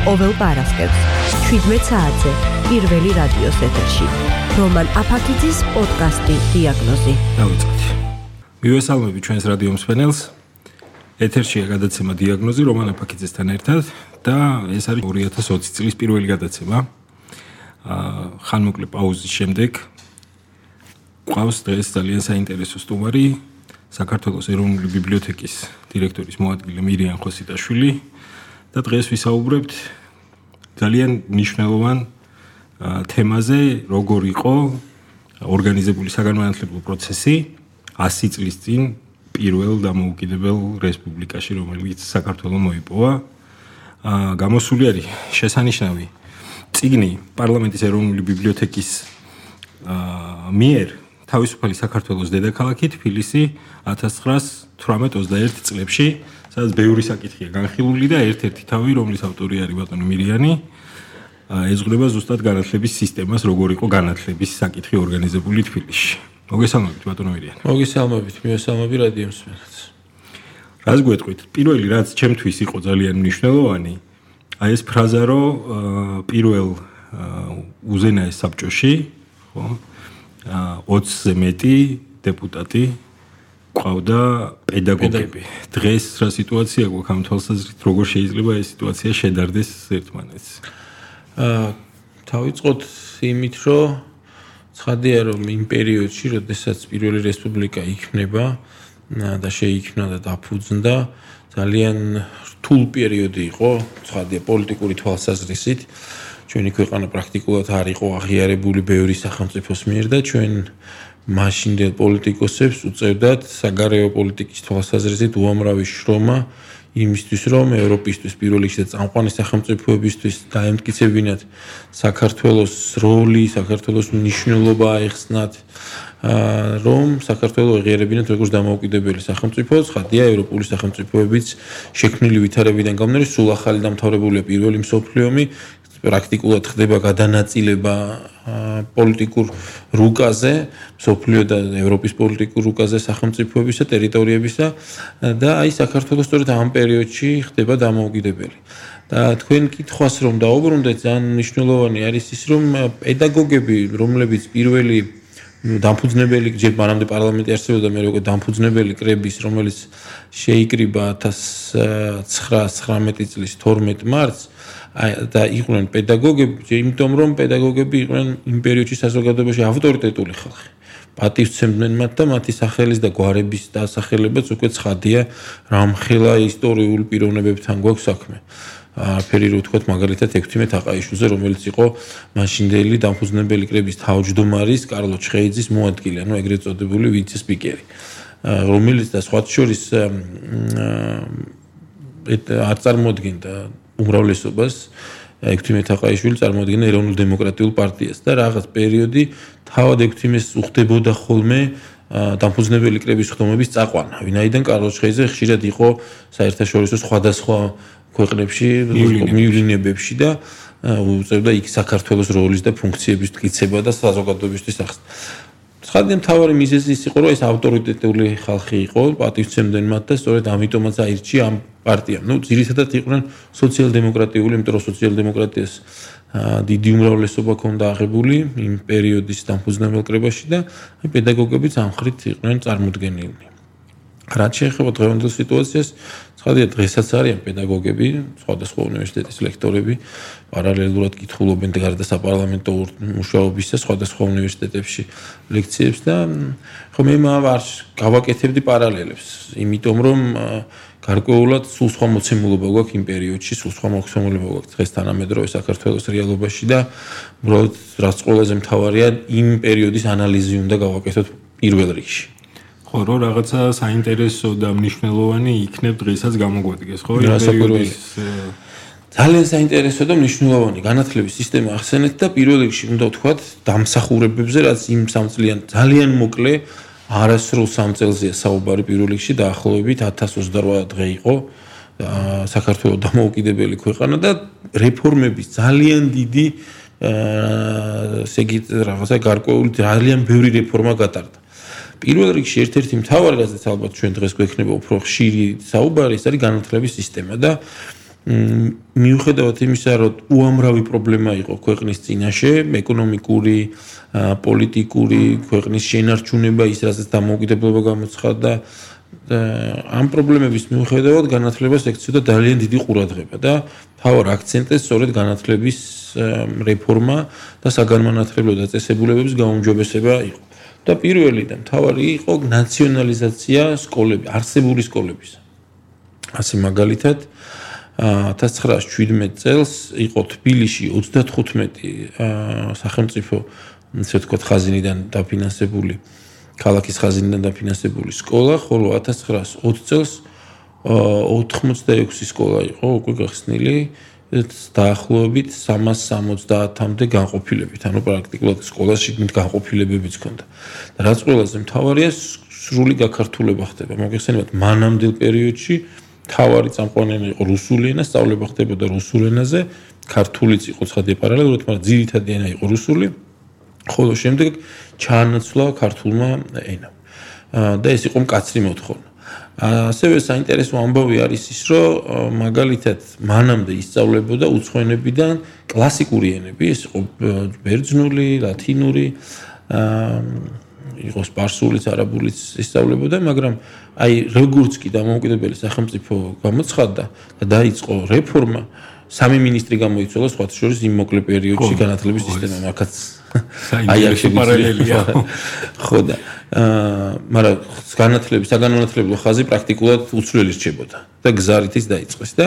ყოველ პარასკევს. 17 საათზე პირველი რადიოს ეთერში. რომან აფაკიძის პოდკასტი დიაგნოზი. დავიწყეთ. მივესალმები ჩვენს რადიო მსმენელს ეთერშია გადაცემა დიაგნოზი რომან აფაკიძესთან ერთად და ეს არის 2020 წლის პირველი გადაცემა. აა ხანმოკლე პაუზის შემდეგ ყავს დღეს ძალიან საინტერესო სტუმარი საქართველოს ეროვნული ბიბლიოთეკის დირექტორის მოადგილე მირიან ხოსიტაშვილი და დღეს ვისაუბრებთ ძალიან მნიშვნელოვან თემაზე, როგორ იყო ორგანიზებული საგანმანათლებლო პროცესი 100 წლის წინ პირველ დამოუკიდებელ რესპუბლიკაში, რომელიც საქართველოს მოიპოვა. აა გამოსული არის შესანიშნავი ციგნი პარლამენტის ეროვნული ბიბლიოთეკის აა მიერ თავისუფალი საქართველოს დედაქალაქი თბილისი 1918-21 წლებში, სადაც ბევრი საკითხია განხილული და ერთ-ერთი თავი, რომლის ავტორი არის ბატონი მირიანი, ეძღვნება ზუსტად განათლების სისტემას, როგორ იყო განათლების საკითხი ორგანიზებული თბილისში. მოგესალმებით ბატონო მირიანი. მოგესალმებით, მიესალმები რადიოს მენაც. რას გვეტყვით? პირველი რაც ჩემთვის იყო ძალიან მნიშვნელოვანი, აი ეს ფრაზა, რომ პირველ უზენაეს საბჭოში, ხო? 20-ზე მეტი დეპუტატი ყავდა პედაგოგები. დღეს რა სიტუაცია გვაქვს ამ თვალსაზრისით, როგორ შეიძლება ეს სიტუაცია შედარდეს ერთმანეთს? აა თავიწყოთ იმით, რომ ცხადია, რომ იმ პერიოდში, როდესაც პირველი რესპუბლიკა იქნება და შეიქმნა და დაფუძნდა, ძალიან რთულ პერიოდი იყო, ცხადია პოლიტიკური თვალსაზრისით. ჩვენი ქვეყანა პრაქტიკულად არ იყო აღიარებული ბევრი სახელმწიფოს მიერ და ჩვენ მაშინდელ პოლიტიკოსებს უწევდათ საგარეო პოლიტიკის თვალსაზრისით უამრავი შრომა იმისთვის რომ ევროპისთვის პირველ რიგში და წამყვანი სახელმწიფოებისთვის დაემტკიცებინათ საქართველოს როლი, საქართველოს მნიშვნელობა აიხსნათ რომ საქართველოს აღიარებინათ როგორც დამოუკიდებელი სახელმწიფო, ხადია ევროპული სახელმწიფოებიც შექმნილი ვითარებიდან გამომდინარე სულ ახალი დამთავრებულია პირველი მსოფლიო ომი, პრაქტიკულად ხდება გადანაწილება პოლიტიკურ რუკაზე, სოფლიო და ევროპის პოლიტიკურ რუკაზე სახელმწიფოებისა ტერიტორიებისა და აი საქართველოს სწორედ ამ პერიოდში ხდება დამოუკიდებელი. და თქვენ კითხვას რომ დაუბრუნდეთ, ძალიან მნიშვნელოვანი არის ის, რომ პედაგოგები, რომლებიც პირველი დამფუძნებელი ჯერ მანამდე პარლამენტი არსებობდა მე როგორ დამფუძნებელი კრების რომელიც შეიკრიბა 1919 წლის 12 მარტს და იყვნენ პედაგოგები, იმიტომ რომ პედაგოგები იყვნენ იმ პერიოდში საზოგადოებაში ავტორიტეტული ხალხი. პატივცემდნენ მათ და მათი სახელის და გვარების დასახელებაც უკვე ცხადია, რამხელა ისტორიულ პიროვნებებთან გვაქვს საქმე. არაფერი რო თქვათ მაგალითად 16 აყაიშვილზე, რომელიც იყო მაშინდელი დამფუძნებელი კრების თავმჯდომარის კარლო ჩხეიძის მოადგილე, ანუ ეგრეთ წოდებული ვიცე-სპიკერი. რომელიც და სხვა შორის არ წარმოადგენდა უმრავლესობას ექვთიმე თაყაიშვილი წარმოადგენდა ეროვნულ დემოკრატიულ პარტიას და რაღაც პერიოდი თავად ექვთიმეს უხდებოდა ხოლმე დამფუძნებელი კრების ხდომების წაყვანა. ვინაიდან კარლოს ხეიზე ხშირად იყო საერთაშორისო სხვადასხვა ქვეყნებში მიულინებებში და უწევდა იქ საქართველოს როლის და ფუნქციების მტკიცება და საზოგადოებისთვის ახს. ცხადია მთავარი მიზეზი ის იყო რომ ეს ავტორიტეტული ხალხი იყო პატივცემდნენ მათ და სწორედ ამიტომაც აირჩია ამ პარტიამ. ნუ ძირითადად იყვნენ სოციალ-დემოკრატიული, იმიტომ რომ სოციალ-დემოკრატიას დიდი უმრავლესობა ჰქონდა აღებული იმ პერიოდის დამფუძნებელ კრებაში და აი პედაგოგებიც ამ ხრით იყვნენ წარმოდგენილნი. რაც შეეხება დღევანდელ სიტუაციას, ცხადია დღესაც არიან პედაგოგები, სხვადასხვა უნივერსიტეტის ლექტორები, პარალელურად კითხულობენ გარდა საპარლამენტო მუშაობისა სხვადასხვა უნივერსიტეტებში ლექციებს და ხო მე მარ გავაკეთებდი პარალელებს, იმიტომ რომ გარკვეულად სულ სხვა მოცემულობა გვაქვს იმ პერიოდში, სულ სხვა მოცემულობა გვაქვს დღეს თანამედროვე საქართველოს რეალობაში და უბრალოდ რაც ყველაზე მთავარია იმ პერიოდის ანალიზი უნდა გავაკეთოთ პირველ რიგში. ხო, რო რაღაცა საინტერესო და მნიშვნელოვანი იქნებ დღესაც გამოგვადგეს, ხო? იმ პერიოდის ძალიან საინტერესო და მნიშვნელოვანი განათლების სისტემა ახსენეთ და პირველ რიგში უნდა ვთქვათ დამსახურებებზე, რაც იმ სამწლიან ძალიან მოკლე არასრულ სამწელზეა საუბარი პირველ რიგში დაახლოებით 1028 დღე იყო საქართველოს დამოუკიდებელი ქვეყანა და რეფორმების ძალიან დიდი ესე იგი რაღაცა გარკვეული ძალიან ბევრი რეფორმა გატარდა. პირველ რიგში ერთ-ერთი მთავარი რაზეც ალბათ ჩვენ დღეს გვექნება უფრო ხშირი საუბარი, ეს არის განათლების სისტემა და მიუხედავად იმისა, რომ უამრავი პრობლემა იყო ქვეყნის წინაშე, ეკონომიკური, პოლიტიკური, ქვეყნის შენარჩუნება, ის რასაც დამოუკიდებლობა გამოცხადდა, ამ პრობლემების მიუხედავად განათლებას ექცეოდა ძალიან დიდი ყურადღება და თავარ აქცენტეს სწორედ განათლების რეფორმა და საგანმანათლებლო დაწესებულებების გაუმჯობესება იყო. და პირველი და მთავარი იყო ნაციონალიზაცია სკოლები, არსებული სკოლების. ასე მაგალითად 1917 წელს იყო თბილისში 35 სახელმწიფო ისე ვთქვათ ხაზინიდან დაფინანსებული ქალაქის ხაზინიდან დაფინანსებული სკოლა, ხოლო 1920 წელს 86 სკოლა იყო უკვე გახსნილი დაახლოებით 370-მდე განყოფილებით, ანუ პრაქტიკულად სკოლაში განყოფილებებიც ჰქონდა. და რაც ყველაზე მთავარია, სრული გაქართულება ხდება. მოგეხსენებათ, მანამდელ პერიოდში თავარი წამყვანი ენა იყო რუსული ენა, სწავლება ხდებოდა რუსულ ენაზე, ქართულიც იყო ცხადია პარალელურად, მაგრამ ძირითადი ენა იყო რუსული. ხოლო შემდეგ ჩაანაცვლა ქართულმა ენამ. და ეს იყო მკაცრი მოთხოვნა. ასევე საინტერესო ამბავი არის ის, რომ მაგალითად მანამდე ისწავლებოდა უცხოენებიდან კლასიკური ენები, ეს იყო ბერძნული, ლათინური, იყო სპარსულიც, არაბულიც ისწავლებოდა, მაგრამ აი როგორც კი დამოუკიდებელი სახელმწიფო გამოცხადდა და დაიწყო რეფორმა, სამი ministri გამოიწვია სხვათა შორის იმ მოკლე პერიოდში განათლების სისტემა, მაგაც აი აქ პარალელია. ხო და აა მაგრამ განათლების, საგანმანათლებლო ხაზი პრაქტიკულად უცვლელი რჩებოდა და გზარითიც დაიწყეს და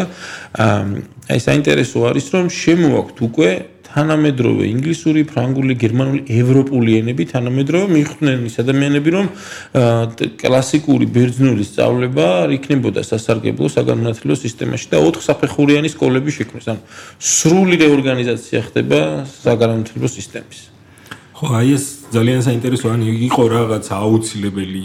აი საინტერესო არის რომ შემოაქვთ უკვე თანამედროვე ინგლისური, ფრანგული, გერმანული, ევროპული ენები თანამედროვე მიხვდნენ ის ადამიანები, რომ კლასიკური ბერძნული სწავლება იქნებოდა სასარგებლო საგანმანათლებლო სისტემაში და 4 საფეხურიანი სკოლები შექმნეს. ანუ სრული რეორგანიზაცია ხდება საგანმანათლებლო სისტემის. ხო, აი ეს ძალიან საინტერესო ან იყო რაღაც აუცილებელი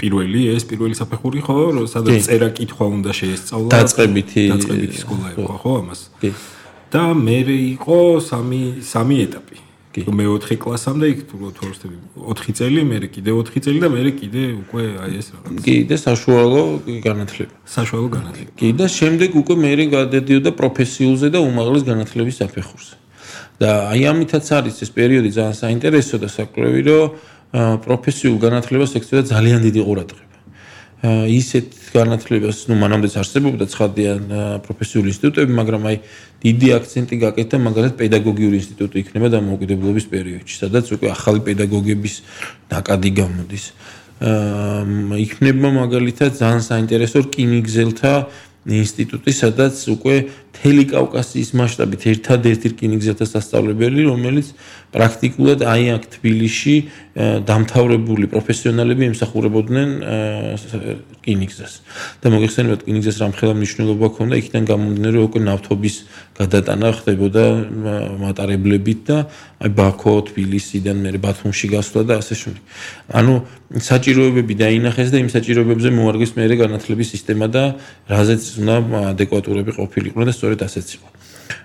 პირველი ეს პირველი საფეხური ხო, სადაც წერა კითხვა უნდა შეესწავლა. დაწყებითი დაწყებითი სკოლა იყო ხო ამას? კი. და მე იყო სამი სამი ეტაპი. კი. მე 4 კლასამდე იქ თუ თორსები 4 წელი, მე კიდე 4 წელი და მე კიდე უკვე აი ეს რაღაც. კი, და საშუალო განათლება. საშუალო განათლება. კი, და შემდეგ უკვე მე გადადიოდა პროფესიულზე და უმაღლეს განათლების საფეხურზე. და აი ამითაც არის ეს პერიოდი ძალიან საინტერესო და საკვლევი, რომ პროფესიულ განათლებას ექცევა ძალიან დიდი ყურადღება. ისეთ განათლებას, ну, მანამდეც არსებობდა ცხადიან პროფესიული ინსტიტუტები, მაგრამ აი დიდი აქცენტი გაკეთდა მაგალითად პედაგოგიური ინსტიტუტი იქნება დამოუკიდებლობის პერიოდში, სადაც უკვე ახალი პედაგოგების ნაკადი გამოდის. აა იქნება მაგალითად ძალიან საინტერესო რკინიგზელთა ინსტიტუტი, სადაც უკვე თელი კავკასიის მასშტაბით ერთადერთი რკინიგზელთა სასწავლებელი, რომელიც პრაქტიკულად აი აქ თბილისში დამთავრებული პროფესიონალები ემსახურებოდნენ რკინიგზას. და მოგეხსენებათ, რკინიგზას რამხელა მნიშვნელობა ჰქონდა, იქიდან გამომდინარე უკვე ნავთობის გადატანა ხდებოდა მატარებლებით და აი ბაქო, თბილისიდან მე ბათუმში გასვლა და ასე შემდეგ. ანუ საჭიროებები დაინახეს და იმ საჭიროებებზე მოარგეს მე განათლების სისტემა და რაზეც უნდა ადეკვატურები ყოფილიყო და სწორედ ასეც იყო.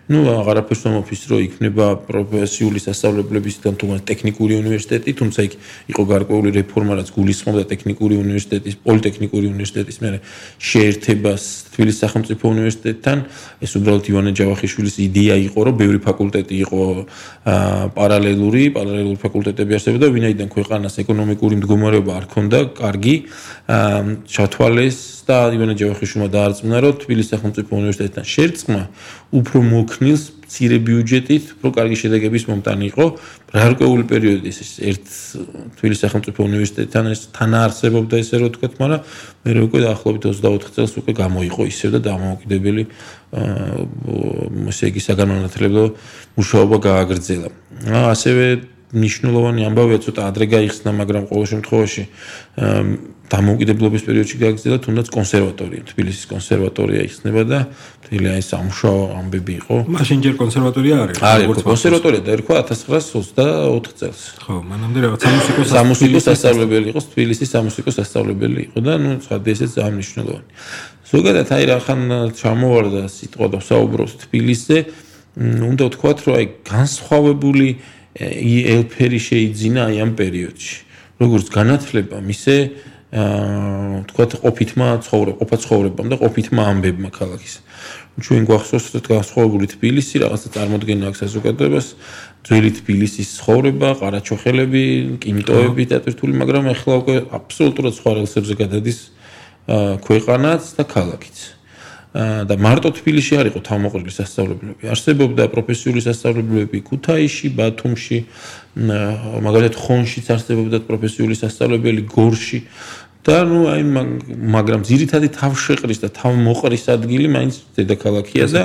Ну აღარაფერს მომფის რომ იქნება პროფესიული სასწავლებლებისგან თუმცა ტექნიკური უნივერსიტეტი თუმცა იქ იყო გარკვეული რეფორმა რაც გულისხმობდა ტექნიკური უნივერსიტეტის პოლიტექნიკური უნივერსიტეტის მე შეერთებას თბილისის სახელმწიფო უნივერსიტეტთან. ეს უბრალოდ ივანე ჯავახიშვილის იდეა იყო რომ ბევრი ფაკულტეტი იყო პარალელური პარალელური ფაკულტეტები არსებობდა ვინაიდან ქვეყანას ეკონომიკური მდგომარეობა არ ქონდა კარგი ჩათვალეს და ივანე ჯავახიშვილმა დაარწმუნა რომ თბილისის სახელმწიფო უნივერსიტეტთან შერწყმა უფრო მოქნილს მცირე ბიუჯეტით, უფრო კარგი შედეგების მომტანი იყო. გარკვეული პერიოდი ეს ერთ თბილისის სახელმწიფო უნივერსიტეტთან ეს თანაარსებობდა ესე რომ ვთქვათ, მაგრამ მე უკვე დაახლოებით 24 წელს უკვე გამოიყო ისევ და დამოუკიდებელი აა ესე იგი საგანმანათლებლო მუშაობა გააგრძელა. ასევე ნიშნულოვანი ამბავია ცოტა ადრე გაიხსნა, მაგრამ ყოველ შემთხვევაში დამოუკიდებლობის პერიოდში გააგრძელა თუნდაც კონსერვატორია, თბილისის კონსერვატორია იხსნება და თელი აი სამშაო ამბები იყო. მაშინ ჯერ კონსერვატორია არის. არის კონსერვატორია და ერქვა 1924 წელს. ხო, მანამდე რაღაც სამუსიკო სამუსიკო სასწავლებელი იყო, თბილისის სამუსიკო სასწავლებელი იყო და ნუ ცხადია ესეც ამნიშნულოვანი. ზოგადად აი რახან ჩამოვარდა სიტყვა და საუბრობს თბილისზე, უნდა ვთქვათ, რომ აი განსხვავებული ელფერი შეიძინა აი ამ პერიოდში. როგორც განათლება, მისე აა თქვათ ყოფითმა ცხოვრება, ყოფა ცხოვრებამ და ყოფითმა ამბებმა ქალაქის. ჩვენ გვახსოვს ეს განსხვავებული თბილისი, რაღაცა წარმოქმნა აქვს საზოგადოებას, ძველი თბილისის ცხოვრება, ყარაჩოხელები, კინტოები და თურთული, მაგრამ ახლა უკვე აბსოლუტურად სხვა რელსებზე გადადის ქვეყანაც და ქალაქიც. და მარტო თბილისში არ იყო თავმოყრილი სასწავლებლები. არსებობდა პროფესიული სასწავლებლები ქუთაისში, ბათუმში, მაგალითად ხონშიც არსებობდა პროფესიული სასწავლებელი გორში. და ნუ აი მაგრამ ძირითადად თავშეყრის და თავმოყრის ადგილი მაინც დედაქალაქია და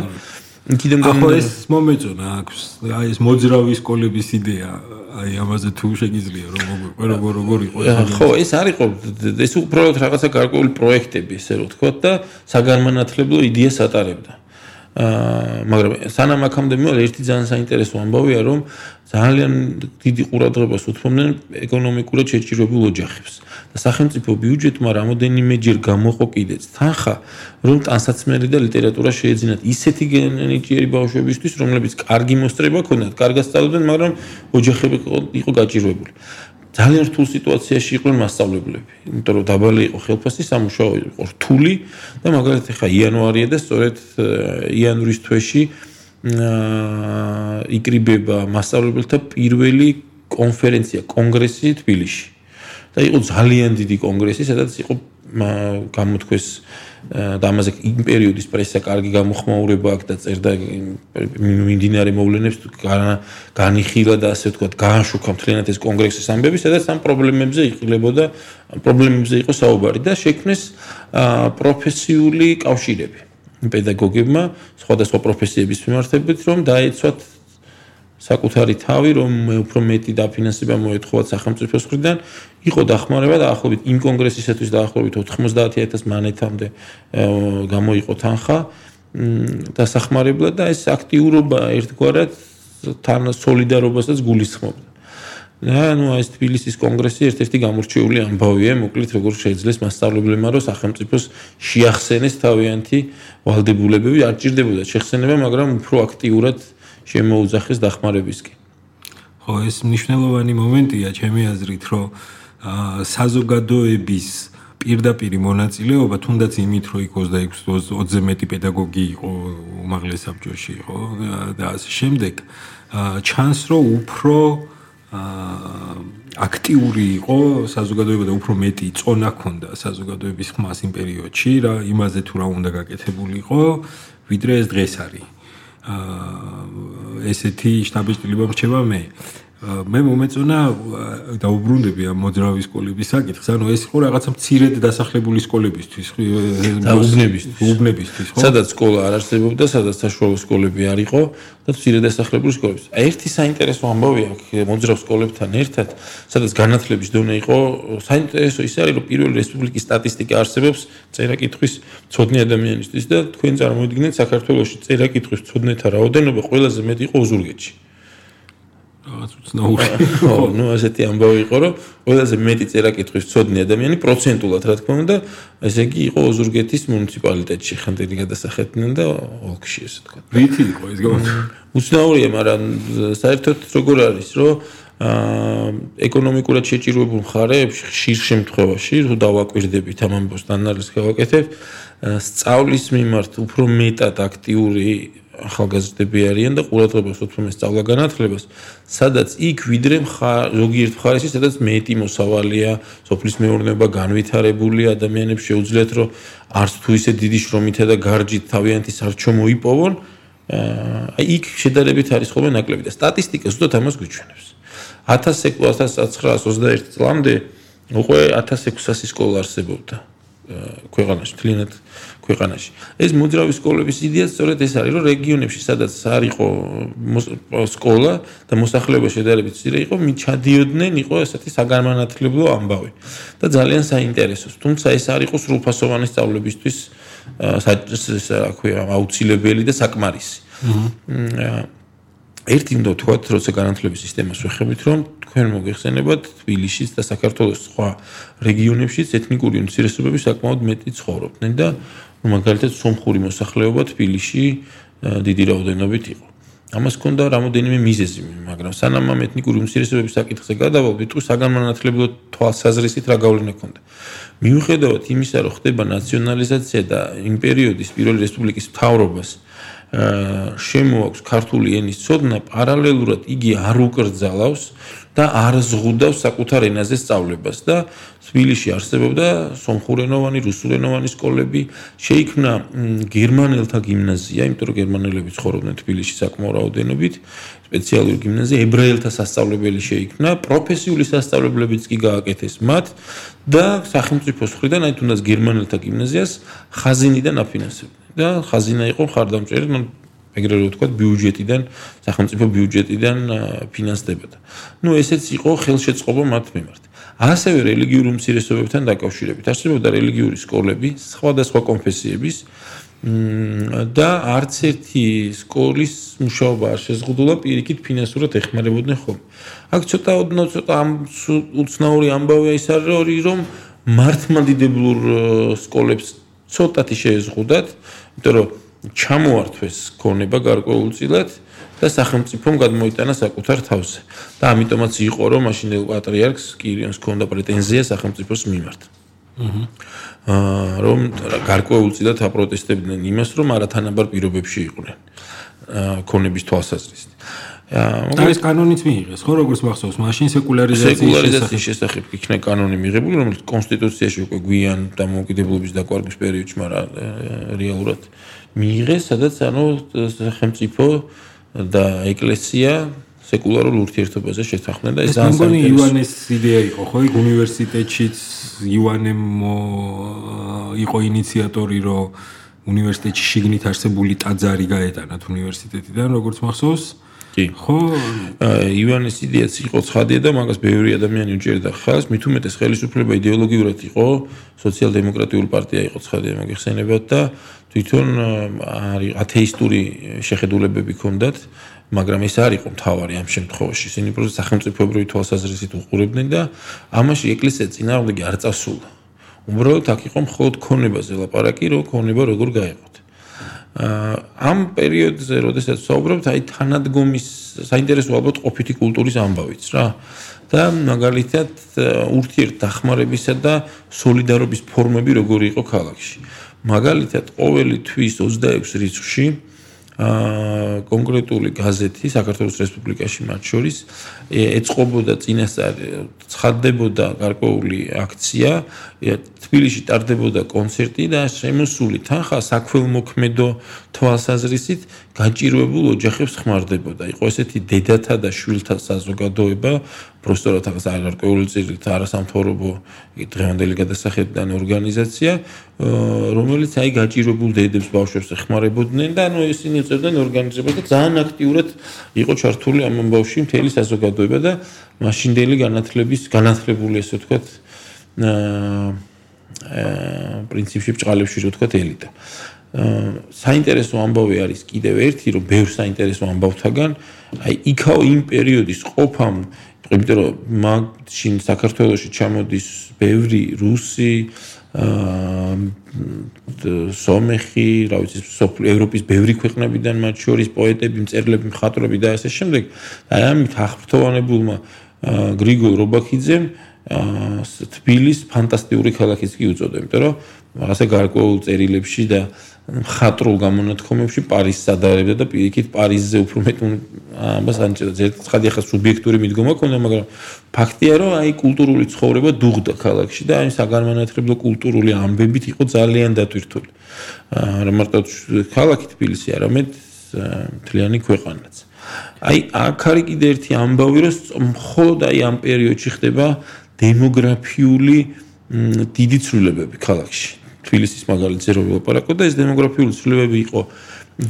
კიდემ გამო ეს მომეწონა აქვს. აი ეს მოძრავი სკოლების იდეა. აი ამაზე თუ შეგიძლია რომ როგორ როგორ როგორ იყო ეს ხო ეს არ იყო ეს უბრალოდ რაღაცა გარკვეული პროექტები ესე რომ თქვა და საგანმანათლებლო იდეას ატარებდა მაგრამ სანამ აქამდე მივალ ერთი ძალიან საინტერესო ამბავია რომ ძალიან დიდი ყურადღებას უთმობდნენ ეკონომიკურად შეჭირებულ ოჯახებს. და სახელმწიფო ბიუჯეტმა რამოდენიმეჯერ გამოყო კიდეც თანხა რომ ტანსაცმელი და ლიტერატურა შეეძინათ ისეთი გენიჭიერი ბავშვებისთვის რომლებიც კარგი მოსწრება ქონდათ კარგად სწავლობდნენ მაგრამ ოჯახები იყო გაჭირვებული ძალიან რთულ სიტუაციაში იყვნენ მასწავლებლები, იმიტომ რომ დაბალი იყო ხელფასი, სამუშაო იყო რთული და მაგალითად ხა იანვარია და სწორედ იანვრის თვეში აა იკრიბება მასწავლებელთა პირველი კონფერენცია, კონგრესი თბილისში. და იყო ძალიან დიდი კონგრესი, სადაც იყო გამოთქვეს და ამაზე იმ პერიოდის პრესა კარგი გამოხმაურება აქვს და წერდა მიმდინარე მოვლენებს განიხილა და ასე ვთქვათ გააშუქა მთლიანად ეს კონგრესის ამბები, სადაც ამ პრობლემებზე იყილებოდა პრობლემებზე იყო საუბარი და შექმნეს პროფესიული კავშირები. პედაგოგებმა სხვადასხვა პროფესიების მიმართებით რომ დაეცვათ საკუთარი თავი რომ უფრო მეტი დაფინანსება მოეთხოვათ სახელმწიფოს მხრიდან იყო დახმარება და ახლობით იმ კონგრესისათვის დაახლოებით 90000 მანეთამდე გამოიყო თანხა და სახმარებლად და ეს აქტიურობა ერთგვარად თან სოლიდარობასაც გულისხმობდა. და ნუ ეს თბილისის კონგრესი ერთ-ერთი გამორჩეული ამბავია, მოკლედ როგორ შეიძლება მასშტაბლებმა რომ სახელმწიფოს შეახსენეს თავიანთი ვალდებულებები, არ ჭირდებოდა შეხსენება, მაგრამ უფრო აქტიურად შემოუძახეს დახმარებისკენ. ხო, ეს მნიშვნელოვანი მომენტია ჩემი აზრით, რომ საზოგადოების პირდაპირი მონაწილეობა თუნდაც იმით რომ იქ 26-20-ზე მეტი პედაგოგი იყო უმაღლეს საბჭოში ხო და ასე შემდეგ ჩანს რომ უფრო აქტიური იყო საზოგადოება და უფრო მეტი წონა ჰქონდა საზოგადოების ხმას იმ პერიოდში რა იმაზე თუ რა უნდა გაკეთებულიყო ვიდრე ეს დღეს არის ესეთი შტაბის-ტილება მრჩება მე მე მომეწონა დაუბრუნდები ამ მოძრავი სკოლების საკითხს. ანუ ეს იყო რაღაცა მცირედ დასახლებული სკოლებისთვის, და უბნებისთვის. უბნებისთვის, ხო? სადაც სკოლა არ არსებობდა, სადაც საშუალო სკოლები არ იყო და მცირედ დასახლებული სკოლები. ერთი საინტერესო ამბავი აქვს მოძრავ სკოლებთან ერთად, სადაც განათლების დონე იყო საინტერესო ის არის, რომ პირველი რესპუბლიკის სტატისტიკა არსებობს წერა-კითხვის ცოდნი ადამიანისთვის და თქვენ წარმოიდგინეთ საქართველოს წერა-კითხვის ცოდნეთა რაოდენობა ყველაზე მეტი იყო ოზურგეთში. რაღაც უცნაური. ხო, ну ასეთი ამბავი იყო, რომ ყველაზე მეტი წერა-კითხვის ცოდნი ადამიანი პროცენტულად, რა თქმა უნდა, ესე იგი იყო ოზურგეთის მუნიციპალიტეტში, ხანდელი გადასახეთნენ და ოლქში, ესე თქვა. რითი იყო ეს გამო? უცნაურია, მაგრამ საერთოდ როგორ არის, რომ აა ეკონომიკურად შეჭირვებულ მხარეებში ხშირ შემთხვევაში თუ დავაკვირდებით ამ ამბოს და ანალიზს გავაკეთებ, სწავლის მიმართ უფრო მეტად აქტიური ახალგაზრდები არიან და ყურადღებას უთმობენ სწავლა განათლებას, სადაც იქ ვიდრე ზოგიერთ მხარეში, სადაც მეტი მოსავალია, სოფლის მეურნეობა განვითარებული ადამიანებს შეუძლიათ, რომ არც თუ ისე დიდი შრომითა და გარჯით თავიანთი სარჩო მოიპოვონ, აი იქ შედარებით არის ხოლმე ნაკლები და სტატისტიკა ზუსტად ამას გვიჩვენებს. 1921 წლამდე უკვე 1600 სკოლა არსებობდა ქვეყანაში, თლიანად ქვეყანაში. ეს მოძრავი სკოლების იდეა სწორედ ეს არის, რომ რეგიონებში, სადაც არ იყო სკოლა და მოსახლეობა შედარებით მცირე იყო, მიჩადიოდნენ, იყო ესეთი საგანმანათლებლო ამბავი. და ძალიან საინტერესო. თუმცა ეს არ იყო სრულფასოვანი სწავლებისთვის რა ქვია, აუცილებელი და საკმარისი. აჰა. ერთი უნდა ვთქვათ, როცა განათლების სისტემას ვეხებით, რომ თქვენ მოგეხსენებათ თბილისშიც და საქართველოს სხვა რეგიონებშიც ეთნიკური უმცირესობები საკმაოდ მეტი ცხოვრობდნენ და მაგალითად სომხური მოსახლეობა თბილისში დიდი რაოდენობით იყო. ამას ჰქონდა რამოდენიმე მიზეზი, მაგრამ სანამ ამ ეთნიკური უმცირესობების საკითხზე გადავალ, ვიტყვი საგანმანათლებლო თვალსაზრისით რა გავლენა ჰქონდა. მიუხედავად იმისა, რომ ხდება ნაციონალიზაცია და იმ პერიოდის პირველი რესპუბლიკის მთავრობას შემოაქვს ქართული ენის ცოდნა, პარალელურად იგი არ უკრძალავს და არ ზღუდავს საკუთარ ენაზე სწავლებას და თბილისში არსებობდა სომხურენოვანი, რუსულენოვანი სკოლები, შეიქმნა გერმანელთა გიმნაზია, იმიტომ რომ გერმანელები ცხოვრობდნენ თბილისში საკმაო რაოდენობით, სპეციალური გიმნაზია, ებრაელთა სასწავლებელი შეიქმნა, პროფესიული სასწავლებლებიც კი გააკეთეს მათ და სახელმწიფოს მხრიდან, აი თუნდაც გერმანელთა გიმნაზიას ხაზინიდან აფინანსებდნენ. და ხაზინა იყო ხარდამჭერი, ну ეგრე რომ ვთქვა, ბიუჯეტიდან, სახელმწიფო ბიუჯეტიდან ფინანსდებოდა. ну ესეც იყო ხელშეწყობა მათ მიმართ. ასევე რელიგიურ უმცირესობებთან დაკავშირებით არსებობდა რელიგიური სკოლები სხვადასხვა კონფესიების და არც ერთი სკოლის მუშაობა არ შეზღუდულა პირიქით ფინანსურად ეხმარებოდნენ ხომ. აქ ცოტა ოდნავ ცოტა ამ უცნაური ამბავია ის არის რომ მართლმადიდებლურ სკოლებს ცოტათი შეეზღუდათ, იმიტომ რომ ჩამოართვეს ქონება გარკვეულწილად და სახელმწიფომ გადმოიტანა საკუთარ თავზე. და ამიტომაც იყო რომ მაშინელ პატრიარქს კირიონს ჰქონდა პრეტენზია სახელმწიფოს მიმართ. აა რომ გარკვეულწილად აპროტესტებდნენ იმას, რომ არათანაბარ პირობებში იყვნენ. აა ქონების თვალსაზრისით. და ეს კანონიც მიიღეს, ხო, როგორც მახსოვს, მაშინ სეკულარიზაციის შესახებ იქნა კანონი მიღებული, რომელიც კონსტიტუციაში უკვე გვიან დამოუკიდებლობის დაკვარგვის პერიოდში, მაგრამ რეალურად მიიღეს, სადაც ანუ სახელმწიფო და ეკლესია სეკულარულ ურთიერთობაზე შეთანხმდნენ და ეს ძალიან საინტერესო. ეს ივანეს იდეა იყო, ხო, იქ უნივერსიტეტშიც ივანემ იყო ინიციატორი, რომ უნივერსიტეტში შიგნით არსებული ტაძარი გაეტანათ უნივერსიტეტიდან, როგორც მახსოვს. კი. ხო, ივანეს იდეაც იყო ცხადია და მაგას ბევრი ადამიანი უჭერდა ხალხს, მით უმეტეს ხელისუფლება იდეოლოგიურად იყო, სოციალ-დემოკრატიული პარტია იყო ცხადია მოგეხსენებათ და თვითონ არის ათეისტური შეხედულებები ჰქონდათ, მაგრამ ეს არ იყო მთავარი ამ შემთხვევაში. ისინი პროცესს სახელმწიფოებრივი თვალსაზრისით უყურებდნენ და ამაში ეკლესია წინააღმდეგი არ წასულა. უბრალოდ აქ იყო მხოლოდ ქონებაზე ლაპარაკი, რომ ქონება როგორ გაიყოთ. ამ პერიოდზე, როდესაც საუბრობთ, აი თანადგომის საინტერესო ალბათ ყოფითი კულტურის ამბავიც რა. და მაგალითად ურთიერთ დახმარებისა და სოლიდარობის ფორმები როგორი იყო ქალაქში. მაგალითად ყოველი თვის 26 რიცხვში კონკრეტული გაზეთი საქართველოს რესპუბლიკაში მათ შორის ეწყობოდა წინასწარ ცხადდებოდა გარკვეული აქცია თბილისში ტარდებოდა კონცერტი და შემოსული თანხა საქველმოქმედო თვალსაზრისით გაჭირვებულ ოჯახებს ხმარდებოდა. იყო ესეთი დედათა და შვილთა საზოგადოება, არ გარკვეული წილით არასამთავრობო დღევანდელი გადასახედიდან ორგანიზაცია, რომელიც აი გაჭირვებულ დედებს ბავშვებს ეხმარებოდნენ და ანუ ისინი წერდნენ ორგანიზებას და ძალიან აქტიურად იყო ჩართული ამ ამბავში მთელი საზოგადოება და მაშინდელი განათლების განათლებული ესე ვთქვათ აა პრინციპში ბჭყალებში რო ვთქვათ ელიტა. საინტერესო ამბავი არის კიდევ ერთი, რომ ბევრ საინტერესო ამბავთაგან, აი იქაო იმ პერიოდის ყოფამ, იმიტომ რომ მაშინ საქართველოსში ჩამოდის ბევრი რუსი, აა სომეხი, რა ვიცი, ევროპის ბევრი ქვეყნებიდან მათ შორის პოეტები, მწერლები, მხატვრები და ასე შემდეგ. აი ამით აღფრთოვანებულმა გრიგოლ რობაქიძემ აა თბილის ფანტასტიკური ქალაქიც კი უწოდა, იმიტომ რომ რაღაცა გარკვეულ წერილებში და მხატრულ გამონათქვამებში პარიზს ადარებდა და პირიქით პარიზზე უფრო მეტ ამას ანჭერდა. ზერცხადი ახლა სუბიექტური მიდგომა ქონდა, მაგრამ ფაქტია, რომ აი კულტურული ცხოვრება დუღდა ქალაქში და აი საგანმანათლებლო კულტურული ამბებით იყო ძალიან დატვირთული. არა მარტო ქალაქი თბილისი, არამედ მთლიანი ქვეყანაც. აი აქ არის კიდე ერთი ამბავი, რომ მხოლოდ აი ამ პერიოდში ხდება დემოგრაფიული დიდი ცვლილებები ქალაქში. თბილისის მაგალითზე რო ვილაპარაკო და ეს დემოგრაფიული ცვლილებები იყო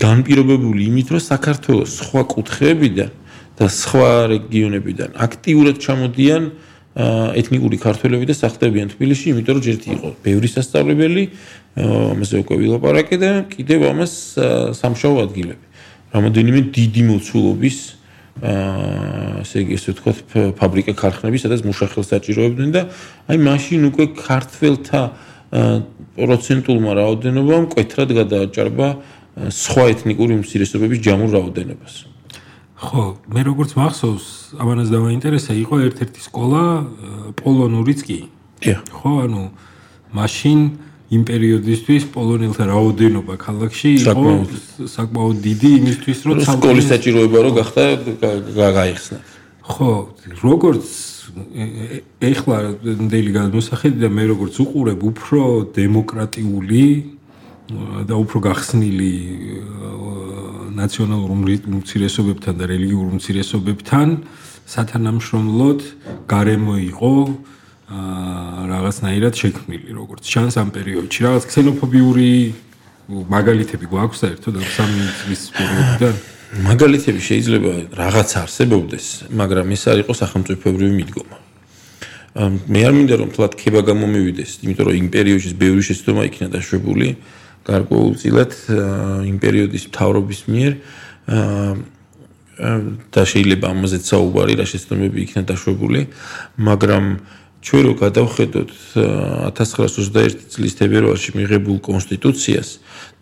განპირობებული იმით, რომ საქართველოს სხვა კუთხეებიდან და სხვა რეგიონებიდან აქტიურად ჩამოდიან ეთნიკური ქართველები და სახლდებიან თბილისში, იმიტომ რომ ჯერტი იყო ბევრი სასწავლებელი, ამაზე უკვე ვილაპარაკე და კიდევ ამას სამშაო ადგილები. რამოდენიმე დიდი მოცულობის აა ესე იგი ესე ვთქვათ ფაბრიკა ქარხნები, სადაც მუშახელს საჭიროებდნენ და აი მაშინ უკვე ქართველთა პროცენტულმა რაოდენობამ კვეთრად გადააჭარბა სხვა ეთნიკური უმცირესობების ჯამურ რაოდენობას. ხო, მე როგორც მახსოვს, ამანაც დავაინტერესა, იყო ერთ-ერთი სკოლა პოლონურიც კი. ხო, ანუ მაშინ იმ პერიოდისთვის პოლონელთა რაოდენობა ქალაქში იყო საკმაოდ დიდი იმისთვის, რომ სკოლის საჭიროება რო გახდა გაიხსნა. ხო, როგორც ეხლა ნდელი გადმოსახედი და მე როგორც უყურებ უფრო დემოკრატიული და უფრო გახსნილი ნაციონალურ უმცირესობებთან და რელიგიურ უმცირესობებთან სათანამშრომლოდ გარემო იყო აა რაღაცნაირად შექმნილი როგორც ჩანს ამ პერიოდში. რაღაც ქსენოფობიური მაგალითები გვაქვს საერთოდ ამ სამი წლის პერიოდიდან მაგალითები შეიძლება რაღაც არსებობდეს მაგრამ ეს არ იყო სახელმწიფოებრივი მიდგომა. მე არ მინდა რომ თლათ ქება გამომივიდეს იმიტომ რომ იმ პერიოდში ბევრი შეცდომა იქნა დაშვებული. გარკვეულწილად იმ პერიოდის მთავრობის მიერ და შეიძლება ამაზეც საუბარი რა შეცდომები იქნა დაშვებული. მაგრამ ჩვენ რო გადავხედოთ 1921 წლის თებერვალში მიღებულ კონსტიტუციას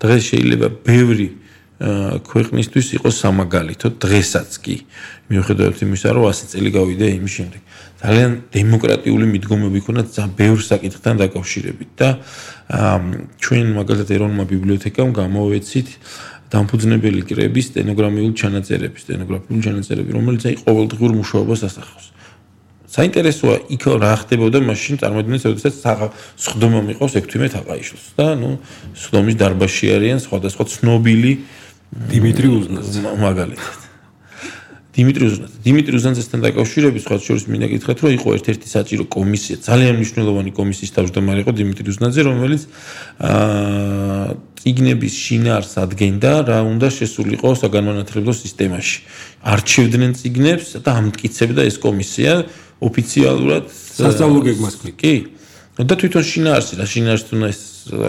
დღეს შეიძლება ბევრი ქვეყნისთვის იყოს სამაგალითო დღესაც კი მიუხედავად იმისა რომ 100 წელი გავიდა იმის შემდეგ ძალიან დემოკრატიული მიდგომები ქონდა ძალიან ბევრ საკითხთან დაკავშირებით და ჩვენ მაგალითად ეროვნულმა ბიბლიოთეკამ გამოვეცით დამფუძნებელი კრების სტენოგრამიული ჩანაწერები, სტენოგრაფიული ჩანაწერები, რომელიც აი ყოველდღიურ მუშაობას ასახავს. საინტერესოა იქ რა ხდებოდა მაშინ წარმოიდგინეთ, როდესაც სხდომა მიყავს 16 თაყაიშვილს და ნუ სხდომის დარბაზში არიან სხვადასხვა ცნობილი დიმიტრი უზნაძე მაგალითად. დიმიტრი უზნაძე. დიმიტრი უზნაძესთან დაკავშირებით სხვა შორის მინდა გითხრათ, რომ იყო ერთ-ერთი საჭირო კომისია, ძალიან მნიშვნელოვანი კომისიის თავმჯდომარე იყო დიმიტრი უზნაძე, რომელიც აა ციგნების შინაარს ადგენდა რა უნდა შესულიყო საგანმანათლებლო სისტემაში. არჩევდნენ ციგნებს და ამტკიცებდა ეს კომისია ოფიციალურად სასწავლო გეგმას კი. და თვითონ შინაარსი რა შინაარსი თუნდა ეს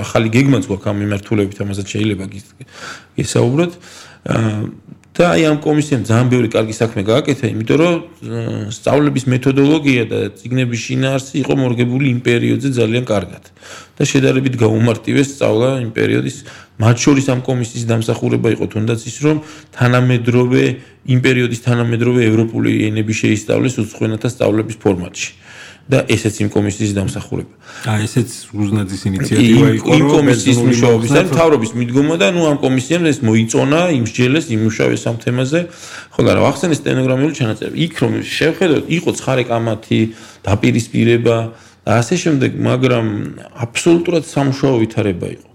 ახალი გეგმაც გვაქვს ამ მიმართულებით ამასაც შეიძლება გისაუბროთ. აა და აი ამ კომისიამ ძალიან ბევრი კარგი საქმე გააკეთა, იმიტომ რომ სწავლების მეთოდოლოგია და ციგნების შინაარსი იყო მორგებული იმ პერიოდზე ძალიან კარგად. და შედარებით გაუმარტივეს სწავლა იმ პერიოდის, მათ შორის ამ კომისიის დამსახურება იყო თუნდაც ის, რომ თანამედროვე იმ პერიოდის თანამედროვე ევროპული ენები შეისწავლეს უცხოენათა სწავლების ფორმატში. და ესეც იმ კომისიის დამსახურება. აა ესეც უზნაძის ინიციატივა იყო, რომ კომისიის მუშაობის და თავრობის მიდგომა და ნუ ამ კომისიამ ეს მოიწონა, იმსჯელეს, იმუშავეს ამ თემაზე. ხო და რა ახსენე სტენოგრამული ჩანაწერები. იქ რომ შევხედოთ, იყო ცხარე კამათი, დაპირისპირება და ასე შემდეგ, მაგრამ აბსოლუტურად სამუშაო ვითარება იყო.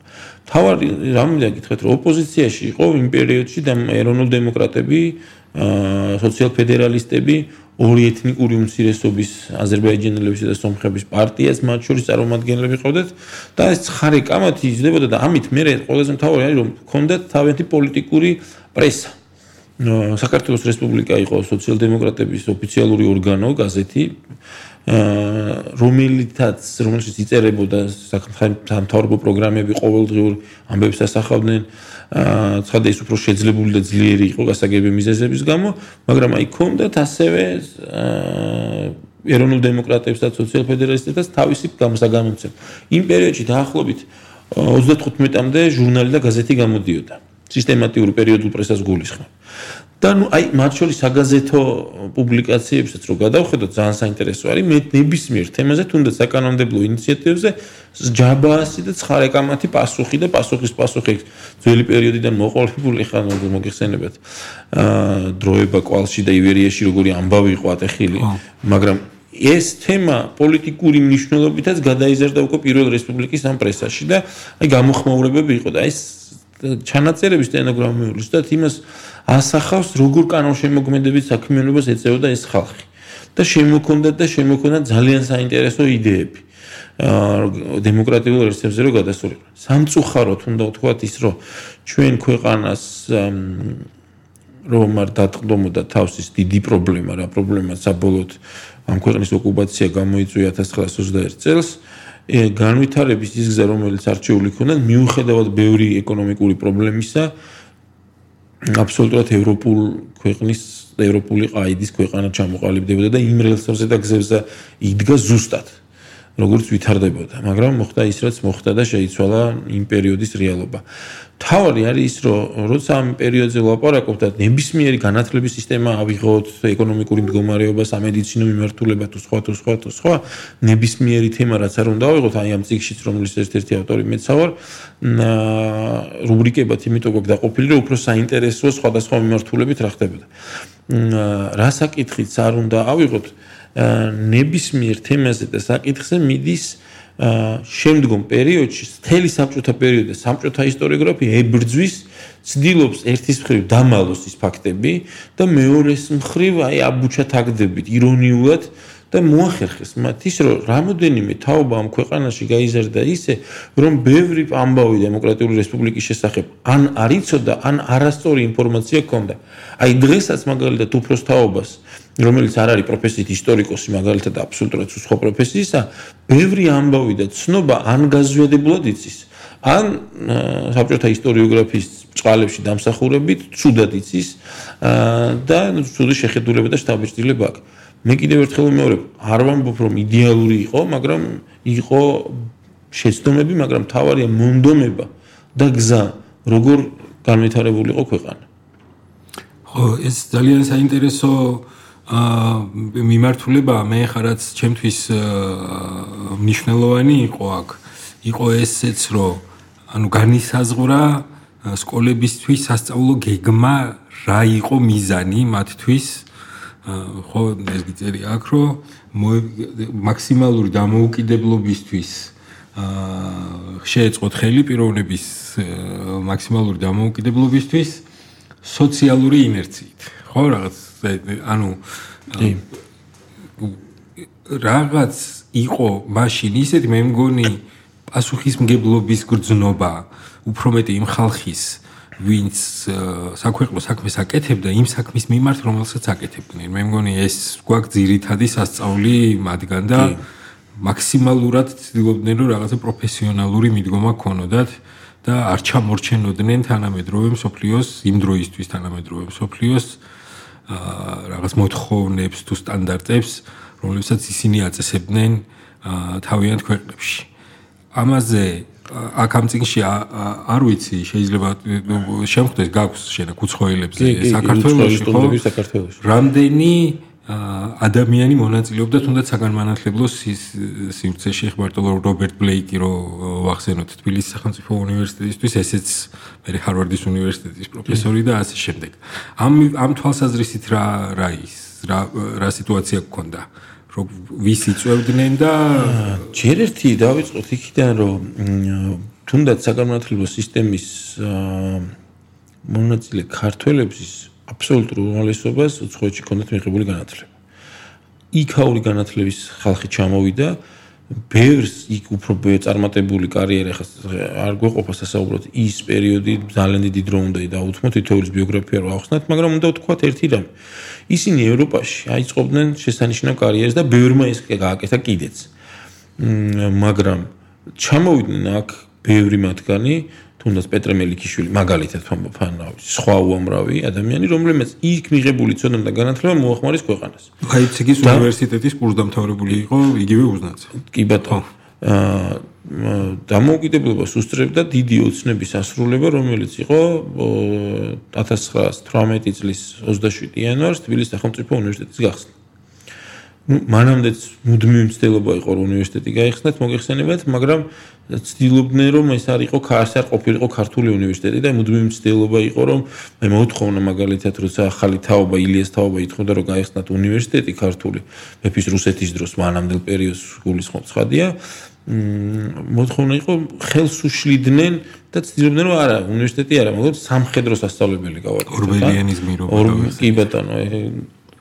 თავარი რა მინდა გითხრათ, რომ ოპოზიციაში იყო იმ პერიოდში და ეროვნულ დემოკრატები, აა სოციალ-ფედერალისტები ორი ეთნიკური უმცირესობის აზერბაიჯანელებისა და სომხების პარტიას მათ შორის წარმომადგენლები ყავდათ და ეს ცხარე კამათი იზრდებოდა და ამით მე ყველაზე მთავარი არის რომ ქონდათ თავიანთი პოლიტიკური პრესა საქართველოს რესპუბლიკა იყო სოციალ-დემოკრატების ოფიციალური ორგანო, გაზეთი, რომელიცაც რომელშიც იწერებოდა სამთავრობო პროგრამები ყოველდღიურ ამბებს ასახავდნენ, ცხადე ის უფრო შეძლებული და ძლიერი იყო გასაგები მიზეზების გამო, მაგრამ აი ქონდათ ასევე ეროვნულ დემოკრატებს და სოციალ-ფედერალისტებს თავისი გამოსაგამოცემ. იმ პერიოდში დაახლოებით 35-მდე ჟურნალი და გაზეთი გამოდიოდა. სისტემატიური პერიოდულ პრესას გულისხმობ. და ნუ აი მათ შორის საგაზეთო პუბლიკაციებსაც რო გადავხედოთ ძალიან საინტერესო არის მე ნებისმიერ თემაზე თუნდაც საკანონმდებლო ინიციატივებზე ჯაბაასი და ცხარე კამათი პასუხი და პასუხის პასუხი ძველი პერიოდიდან მოყოლებული ხან მოგიხსენებათ აა დროება კვალში და ივერიაში როგორი ამბავი იყო ატეხილი. მაგრამ ეს თემა პოლიტიკური მნიშვნელობითაც გადაიზარდა უკვე პირველ რესპუბლიკის ამ პრესაში და აი გამოხმაურებები იყო და ეს ჩანაწერების სტენოგრამული ზუსტად იმას ასახავს როგორ კანონშემოქმედებით საქმიანობას ეწეოდა ეს ხალხი და შემოქონდა და შემოქონდა ძალიან საინტერესო იდეები აა დემოკრატიულ რესურსებზე რო გადასულიყო. სამწუხაროდ უნდა ვთქვათ ის, რომ ჩვენ ქვეყანას რომ არ დატყდომოდა თავს ის დიდი პრობლემა, რა პრობლემა საბოლოოდ ამ ქვეყნის ოკუპაცია გამოიწვია 1921 წელს. განვითარების ის გზა რომელიც არჩეული ქონდა მიუხედავად ბევრი ეკონომიკური პრობლემისა აბსოლუტურად ევროპულ ქვეყნის ევროპული ყაიდის ქვეყანა ჩამოყალიბდებოდა და იმ რელსებზე და გზებზე იდგა ზუსტად როგორც ვითარდებოდა, მაგრამ მოხდა ის, რაც მოხდა და შეიცვალა იმ პერიოდის რეალობა. თავი არის ის, რომ როცა ამ პერიოდზე ლაპარაკობთ და ნებისმიერი განათლების სისტემა ავიღოთ, ეკონომიკური მდგომარეობა, სამედიცინო მიმართულება თუ სხვა თუ სხვა თუ სხვა, ნებისმიერი თემა რაც არ უნდა ავიღოთ, აი ამ ციგშიც რომლის ერთ-ერთი ავტორი მეც ვარ, რუბრიკებად იმიტომ გვაქვს დაყოფილი, რომ უფრო საინტერესო სხვადასხვა მიმართულებით რა ხდებოდა. რა საკითხიც არ უნდა ავიღოთ, ნებისმიერ თემაზე და საკითხზე მიდის შემდგომ პერიოდში მთელი საბჭოთა პერიოდი და საბჭოთა ისტორიოგრაფია ებრძვის ცდილობს ერთის მხრივ დამალოს ის ფაქტები და მეორეს მხრივ აი აბუჩათაგდებით ირონიულად და მოახერხეს მათ ის რომ რამოდენიმე თაობა ამ ქვეყანაში გაიზარდა ისე რომ ბევრი ამბავი დემოკრატიული რესპუბლიკის შესახებ ან არ იცოდა ან არასწორი ინფორმაცია ჰქონდა. აი დღესაც მაგალითად უფროს თაობას რომელიც არ არის პროფესიით ისტორიკოსი მაგალითად აბსოლუტურად სხვა პროფესიისა, ბევრი ამბავი და ცნობა ან გაზვიადებულად იცის, ან საბჭოთა ისტორიოგრაფიის წყალებში დამსახურებით ცუდად იცის და ცუდი შეხედულება და შთაბეჭდილება აქვს. მე კიდევ ერთხელ მეორე არ ვამბობ რომ იდეალური იყო, მაგრამ იყო შეცდომები, მაგრამ თავარია მონდომება და გზა, როგორ განვითარებული იყო ქვეყანა. ხო, ეს ძალიან საინტერესო აა მიმართულება მე ხარაც ჩემთვის მნიშვნელოვანი იყო აქ. იყო ესეც რომ ანუ განისაზღვრა სკოლებისთვის სასწავლო გეგმა რა იყო მიზანი მათთვის. ხო ეს გიწერი აქ რომ მაქსიმალური დამოუკიდებლობისთვის აა შეეწყოთ ხელი პიროვნების მაქსიმალური დამოუკიდებლობისთვის სოციალური ინერციით. ხო რაღაც ანუ რაღაც იყო მაშინ ისეთი მე მგონი პასუხისმგებლობის გრძნობა უფრო მეტი იმ ხალხის ვინც საქვეყნო საქმეს აკეთებდა იმ საქმის მიმართ რომელსაც აკეთებდნენ. მე მგონი ეს გვაქვს ძირითადი სასწაული მათგან და მაქსიმალურად ცდილობდნენ რომ რაღაცა პროფესიონალური მიდგომა ქონოდათ და არ ჩამორჩენოდნენ თანამედროვე მსოფლიოს იმ დროისთვის თანამედროვე მსოფლიოს რაღაც მოთხოვნებს თუ სტანდარტებს, რომლებსაც ისინი აწესებდნენ თავიანთ ქვეყნებში. ამაზე აქ ამ წიგნში არ ვიცი, შეიძლება შემხვდეს გაქვს შენა კუცხოილებზე საქართველოს ხო? რამდენი ადამიანი მონაწილეობდა თუნდაც საგანმანათლებლო სივრცეში ხმარტო რობერტ ბლეიკი რო ვახსენოთ თბილისის სახელმწიფო უნივერსიტეტისთვის ესეც მე ჰარვარდის უნივერსიტეტის პროფესორი და ასე შემდეგ. ამ ამ თვალსაზრისით რა რა ის რა რა სიტუაცია გქონდა? რო ვის იწევდნენ და ჯერ ერთი დავიწყოთ იქიდან რომ თუნდაც საგანმანათლებლო სისტემის მონაწილე ქართველებს აბსოლუტურ უმრავლესობას უცხოეთში ქონდათ მიღებული განათლება. იქაური განათლების ხალხი ჩამოვიდა, ბევრს იქ უფრო წარმატებული კარიერა ხა არ გვეყოფა სასაუბროთ ის პერიოდი ძალიან დიდი დრო უნდა დაუთმოთ თითოეულის ბიოგრაფია რო ახსნათ, მაგრამ უნდა ვთქვათ ერთი რამ. ისინი ევროპაში აიწყობდნენ შესანიშნავ კარიერას და ბევრმა ეს გააკეთა კიდეც. მაგრამ ჩამოვიდნენ აქ ბევრი მათგანი თუნდაც პეტრე მელიქიშვილი მაგალითად ფანავი სხვა უამრავი ადამიანი რომლებიც იქ მიღებული ცოდნა და განათლება მოახმარეს ქვეყანას. ლაიფციგის უნივერსიტეტის კურსდამთავრებული იყო იგივე უზნაძე. კი ბატონო. აა დამოუკიდებლობას უსწრებდა დიდი ოცნების ასრულება რომელიც იყო 1918 წლის 27 იანვარს თბილისის სახელმწიფო უნივერსიტეტის გახსნა მანამდეც მუდმივი მცდელობა იყო რომ უნივერსიტეტი გაიხსნათ, მოგეხსენებათ, მაგრამ ცდილობდნენ რომ ეს არ იყო ქარსარ ყოფილიყო ქართული უნივერსიტეტი და მუდმივი მცდელობა იყო რომ მე მოუთხოვნა მაგალითად როცა ახალი თაობა ილიას თაობა ითხოვდა რომ გაიხსნათ უნივერსიტეტი ქართული. მეფის რუსეთის დროს მანამდელ პერიოდს გულისხმობ ცხადია მოთხოვნა იყო ხელს უშლიდნენ და ცდილობდნენ რომ არა უნივერსიტეტი არა მაგრამ სამხედრო სასწავლებელი გავაკეთოთ ორბელიანიზმი რომ კი ბატონო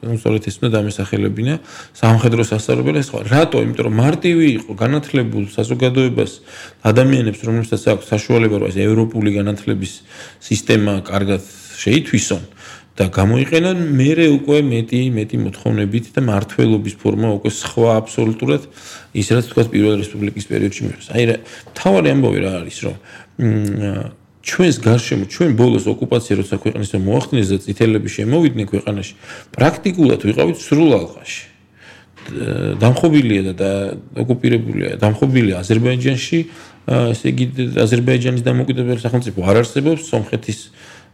უბრალოდ ის უნდა დამესახელებინა სამხედრო სასწავლებელი სხვა. რატო? იმიტომ რომ მარტივი იყო განათლებულ საზოგადოებას ადამიანებს, რომლებსაც აქვს საშუალება რომ ეს ევროპული განათლების სისტემა კარგად შეითვისონ და გამოიყენონ მეરે უკვე მეტი მეტი მოთხოვნებით და მართლობის ფორმა უკვე სხვა აბსოლუტურად ის რაც თქვა პირველ რესპუბლიკის პერიოდში მიიღეს. აი რა თავარი ამბავი რა არის რომ ჩვენს გარშემო ჩვენ ბოლოს ოკუპაცია როცა ქვეყნისა მოახდინეს და წითელები შემოვიდნენ ქვეყანაში პრაქტიკულად ვიყავით სრულ ალყაში. დამხობილია და ოკუპირებულია, დამხობილია აზერბაიჯანში, ესე იგი აზერბაიჯანის დამოუკიდებელი სახელმწიფო. არ არსებობს, სომხეთის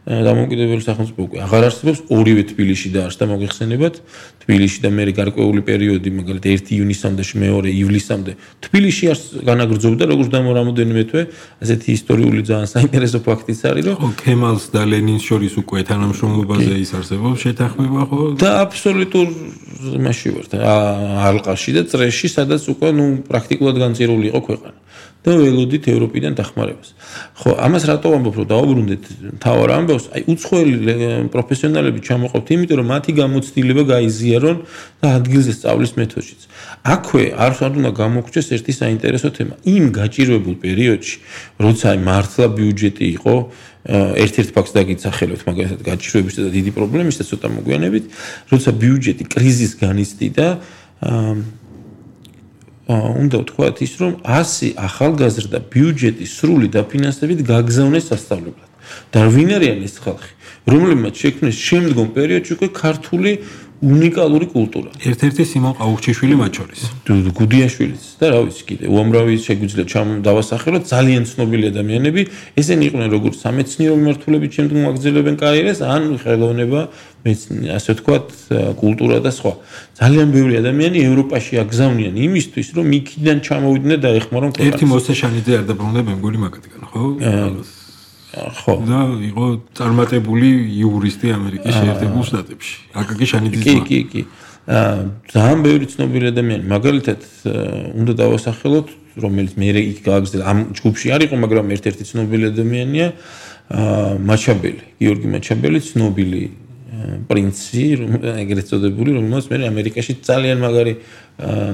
დამოუკიდებელი სახელმწიფო უკვე აღარ არსებობს, ორივე თბილისში დაარსდა მოიხსენებათ, თბილისში და მე რეგარკვეული პერიოდი, მაგალითად 1 ივნისამდე, მეორე ივლისამდე თბილისში არს განაგრძობდა როგორც დამორამოდენიმე თვე, ასეთი ისტორიული ძალიან საინტერესო ფაქტიც არის, რომ ქემალს და ლენინს შორის უკვე თანამშრომლობაზე ის არსებობს შეთანხმება, ხო? და აბსოლუტურ მასში ვართ, ალყაში და წრეში, სადაც უკვე ნუ პრაქტიკულად განწირული იყო ქვეყანა. და ველოდით ევროპიდან დახმარებას. ხო, ამას რატო ვამბობ, რომ დაუბრუნდეთ თავარ ამბავს, აი უცხოელი პროფესიონალები ჩამოყავთ, იმიტომ რომ მათი გამოცდილება გაიზიარონ და ადგილზე სწავლის მეთოდშიც. აქვე არ უნდა გამოგჩეს ერთი საინტერესო თემა. იმ გაჭირვებულ პერიოდში, როცა მართლა ბიუჯეტი იყო ერთ-ერთ ფაქტს დაგიცახელოთ, მაგალითად გაჭირვების და დიდი პრობლემის და ცოტა მოგვიანებით, როცა ბიუჯეტი კრიზისს განიცდიდა, აა უნდა ვთქვათ ის, რომ 100 ახალგაზრდა ბიუჯეტის სრული დაფინანსებით გაგზავნეს სასწავლებლად. და ვინ არიან ეს ხალხი, რომლებმაც შექმნეს შემდგომ პერიოდში უკვე ქართული უნიკალური კულტურა. ერთ-ერთი სიმონ ყაუხჩიშვილი მათ შორის. გუდიაშვილიც და რა ვიცი კიდე, უამრავი შეგვიძლია ჩამ დავასახელოთ ძალიან ცნობილი ადამიანები, ესენი იყვნენ როგორც სამეცნიერო მიმართულებით შემდგომ აგრძელებენ კარიერას, ან ხელოვნება, ასე ვთქვათ, კულტურა და სხვა. ძალიან ბევრი ადამიანი ევროპაში აგზავნიან იმისთვის, რომ იქიდან ჩამოვიდნენ და ეხმარონ ქვეყანას. ერთი მოსეშანიძე არ დაბრუნდა ბენგური მაგათგან, ხო? ხო. და იყო წარმატებული იურისტი ამერიკის შეერთებულ შტატებში. აკაკი შანიძის კი, კი, კი. ძალიან ბევრი ცნობილი ადამიანი, მაგალითად, უნდა დავასახელოთ, რომელიც მე იქ გააგზავნა ამ ჯგუფში არ იყო, მაგრამ ერთ-ერთი ცნობილი ადამიანია, მაჩაბელი, გიორგი მაჩაბელი, ცნობილი პრინცი, ეგრეთ წოდებული, რომელსაც მე ამერიკაში ძალიან მაგარი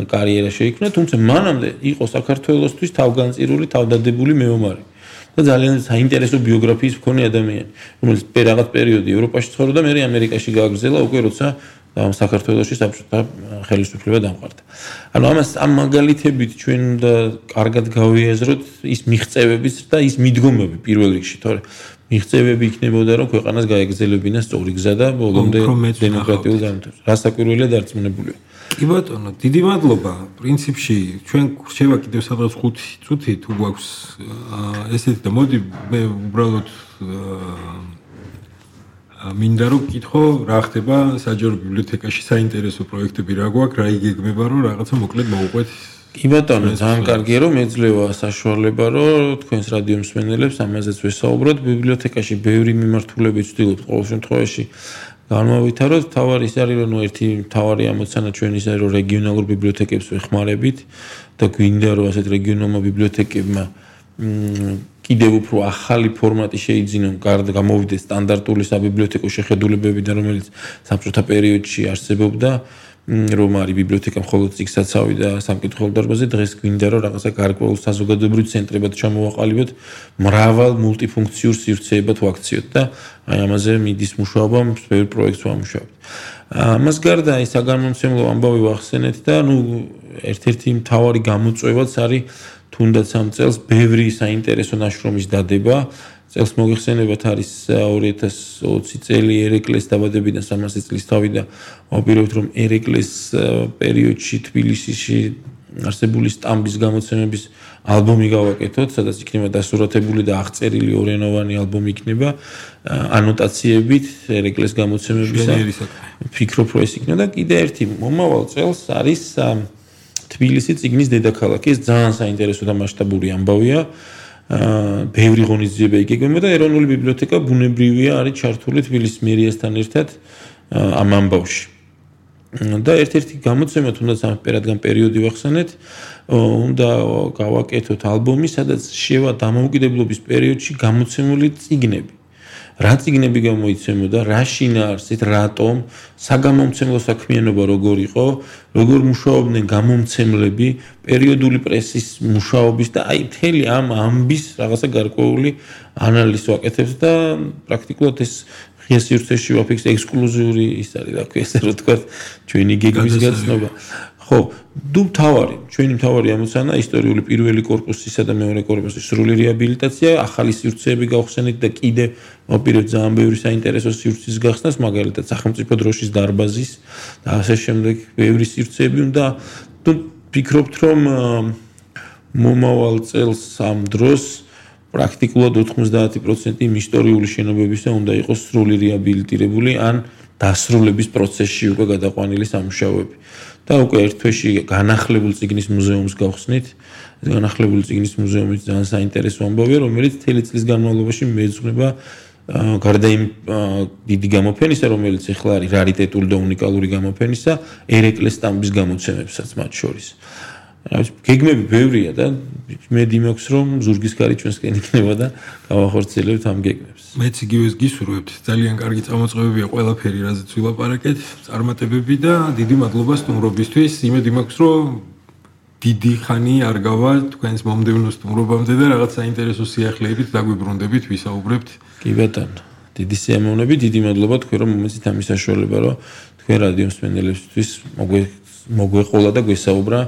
კარიერა შეიქმნა, თუმცა მანამდე იყო საქართველოსთვის თავგანწირული, თავდადებული მეომარი. და ძალიან საინტერესო ბიოგრაფიის მქონე ადამიანი, რომელიც რაღაც პერიოდი ევროპაში ცხოვრობდა, მე ამერიკაში გააგრძელა უკვე როცა საქართველოსში საბჭოთა ხელისუფლება დამყარდა. ანუ ამას ამ მაგალითებით ჩვენ უნდა კარგად გავიაზროთ ის მიღწევების და ის მიდგომები პირველ რიგში, თორე მიღწევები იქნებოდა რომ ქვეყანას გაეგზელებინა სწორი გზა და ბოლომდე დემოკრატიულ განვითარებას. რასაკვირველია დარწმუნებულია. კი ბატონო, დიდი მადლობა. პრინციპში ჩვენ გვრჩება კიდევ სადღაც 5 წუთი თუ გვაქვს ესეთი და მოდი მე უბრალოდ მინდა რომ გითხო რა ხდება საჯარო ბიბლიოთეკაში საინტერესო პროექტები რა გვაქვს, რა იგეგმება რომ რაღაცა მოკლედ მოუყვეთ. კი ბატონო, ძალიან კარგია რომ ეძლევა საშუალება რომ თქვენს რადიო მსმენელებს ამაზეც ვესაუბროთ ბიბლიოთეკაში ბევრი მიმართულებით ვცდილობთ ყოველ შემთხვევაში განმავითაროთ. თავარი ის არის რომ ერთი თავარი ამოცანა ჩვენ ის არის რომ რეგიონალურ ბიბლიოთეკებს ვეხმარებით და გვინდა რომ ასეთ რეგიონალურ ბიბლიოთეკებმა კიდევ უფრო ახალი ფორმატი შეიძინონ გარდა გამოვიდეს სტანდარტული საბიბლიოთეკო შეხედულებებიდან რომელიც საბჭოთა პერიოდში არსებობდა რომ არის ბიბლიოთეკა მხოლოდ ციგსაცავი და სამკითხველო დარბაზი დღეს გვინდა რომ რაღაცა გარკვეულ საზოგადოებრივ ცენტრებად ჩამოვაყალიბოთ მრავალ მულტიფუნქციურ სივრცეებად ვაქციოთ და აი ამაზე მიდის მუშაობა მსვერ პროექტს ვამუშავებთ. ამას გარდა აი საგანმანათლებლო ამბავი ვახსენეთ და ნუ ერთ-ერთი მთავარი გამოწვევაც არის თუნდაც ამ წელს ბევრი საინტერესო ნაშრომის დადება წელს მოიხსენებათ არის 2020 წელი ერეკლეს დაბადებიდან 300 წლის თავი და ვაპირებთ რომ ერეკლეს პერიოდში თბილისში არსებული სტამბის გამოცემების ალბომი გავაკეთოთ, სადაც იქნება დასურათებული და აღწერილი ორენოვანი ალბომი იქნება ანოტაციებით ერეკლეს გამოცემებისა. ფიქრობ რომ ეს იქნება და კიდე ერთი მომავალ წელს არის თბილისი ციგნის დედაქალაქი, ეს ძალიან საინტერესო და მასშტაბური ამბავია. აა ბევრი ღონისძიება იგეგმება და ეროვნული ბიბლიოთეკა ბუნებრივია არის ჩართული თბილისის მერიასთან ერთად ამ ამბავში. და ერთ-ერთი გამოცემა თუნდაც ამ პერიოდგან პერიოდი ვახსენეთ, უნდა გავაკეთოთ ალბომი, სადაც შევა დამოუკიდებლობის პერიოდში გამოცემული წიგნები. რა ციგნები გამოიცემოდა, რა შინაარსით, რატომ, საგამომცემლო საქმიანობა როგორ იყო, როგორ მუშაობდნენ გამომცემლები, პერიოდული პრესის მუშაობის და აი მთელი ამ ამბის რაღაცა გარკვეული ანალიზი ვაკეთებ და პრაქტიკულად ეს ღია სივრცეში ვაფიქსე ექსკლუზიური ის არის რა ქვია ესე რომ თქვა ჩვენი გეგმის გაცნობა. ხო, დუ მთავარი, ჩვენი მთავარი ამოცანა ისტორიული პირველი корпуსისა და მეორე корпуსის სრული რეაბილიტაცია, ახალი სივრცეები გავხსენით და კიდე მოპირებ ძალიან ბევრი საინტერესო სივრცის გახსნას, მაგალითად სახელმწიფო დროშის დარბაზის და ასე შემდეგ ბევრი სივრცეები უნდა თუ ფიქრობთ რომ მომავალ წელს ამ დროს პრაქტიკულად 90% იმ ისტორიული შენობებისა უნდა იყოს სრული რეაბილიტირებული ან დასრულების პროცესში უკვე გადაყვანილი სამუშაოები. და უკვე ერთ თვეში განახლებული ციგნის მუზეუმს გავხსნით. განახლებული ციგნის მუზეუმი ძალიან საინტერესო ამბავია, რომელიც თელი წლის განმავლობაში მეძღვნება გარდა იმ დიდი გამოფენისა, რომელიც ახლა არის რარიტეტული და უნიკალური გამოფენისა, ერეკლეს სტამბის გამოცემებსაც მათ შორის. აი გეგმები ბევრია და მე დიმოქს რომ ზურგის კარი ჩვენსკენ იქნება და გავახორციელებთ ამ გეგმებს. მეც იგივეს გისურვებთ. ძალიან კარგი წარმოწებებია ყველაფერი, რაზეც ვილაპარაკეთ, წარმატებები და დიდი მადლობა სტუმრობისთვის. იმედი მაქვს რომ დიდი ხანი არ გავა თქვენს მომდევნო სტუმრობამდე და რაღაც საინტერესო სიახლეებით დაგვიბრუნდებით, ვისაუბრებთ. კი ბატონო. დიდი სიამოვნები, დიდი მადლობა თქვენ რომ მომეცით ამის საშუალება, რომ თქვენ რადიო მსმენელებისთვის მოგვე მოგვეყოლა და გვესაუბრა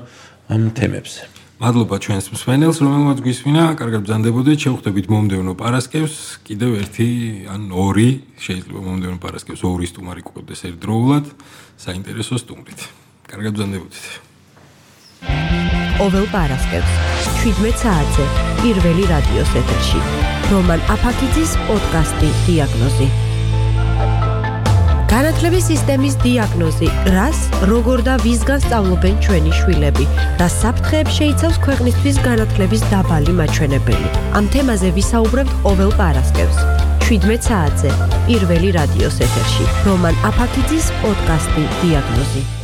ამ თემებზე. მადლობა ჩვენს მსმენელს, რომელმაც გვისმინა, კარგად ბრძანდებოდეთ, შევხვდებით მომდევნო პარასკევს, კიდევ ერთი ან ორი, შეიძლება მომდევნო პარასკევს ორი სტუმარი გვყავდეს ერთდროულად, საინტერესო სტუმრით. კარგად ბრძანდებოდეთ. ოველ პარასკევს 17 საათზე პირველი რადიოს ეთერში. რომან აფაქიძის პოდკასტი დიაგნოზი განათლების სისტემის დიაგნოზი. რას, როგორ და ვისგან სწავლობენ ჩვენი შვილები? და საფრთხეებს შეიცავს ქვეყნისთვის განათლების დაბალი მაჩვენებელი. ამ თემაზე ვისაუბრებთ ყოველ პარასკევს. 17 საათზე პირველი რადიოს ეთერში. რომან აფაკიძის პოდკასტი დიაგნოზი.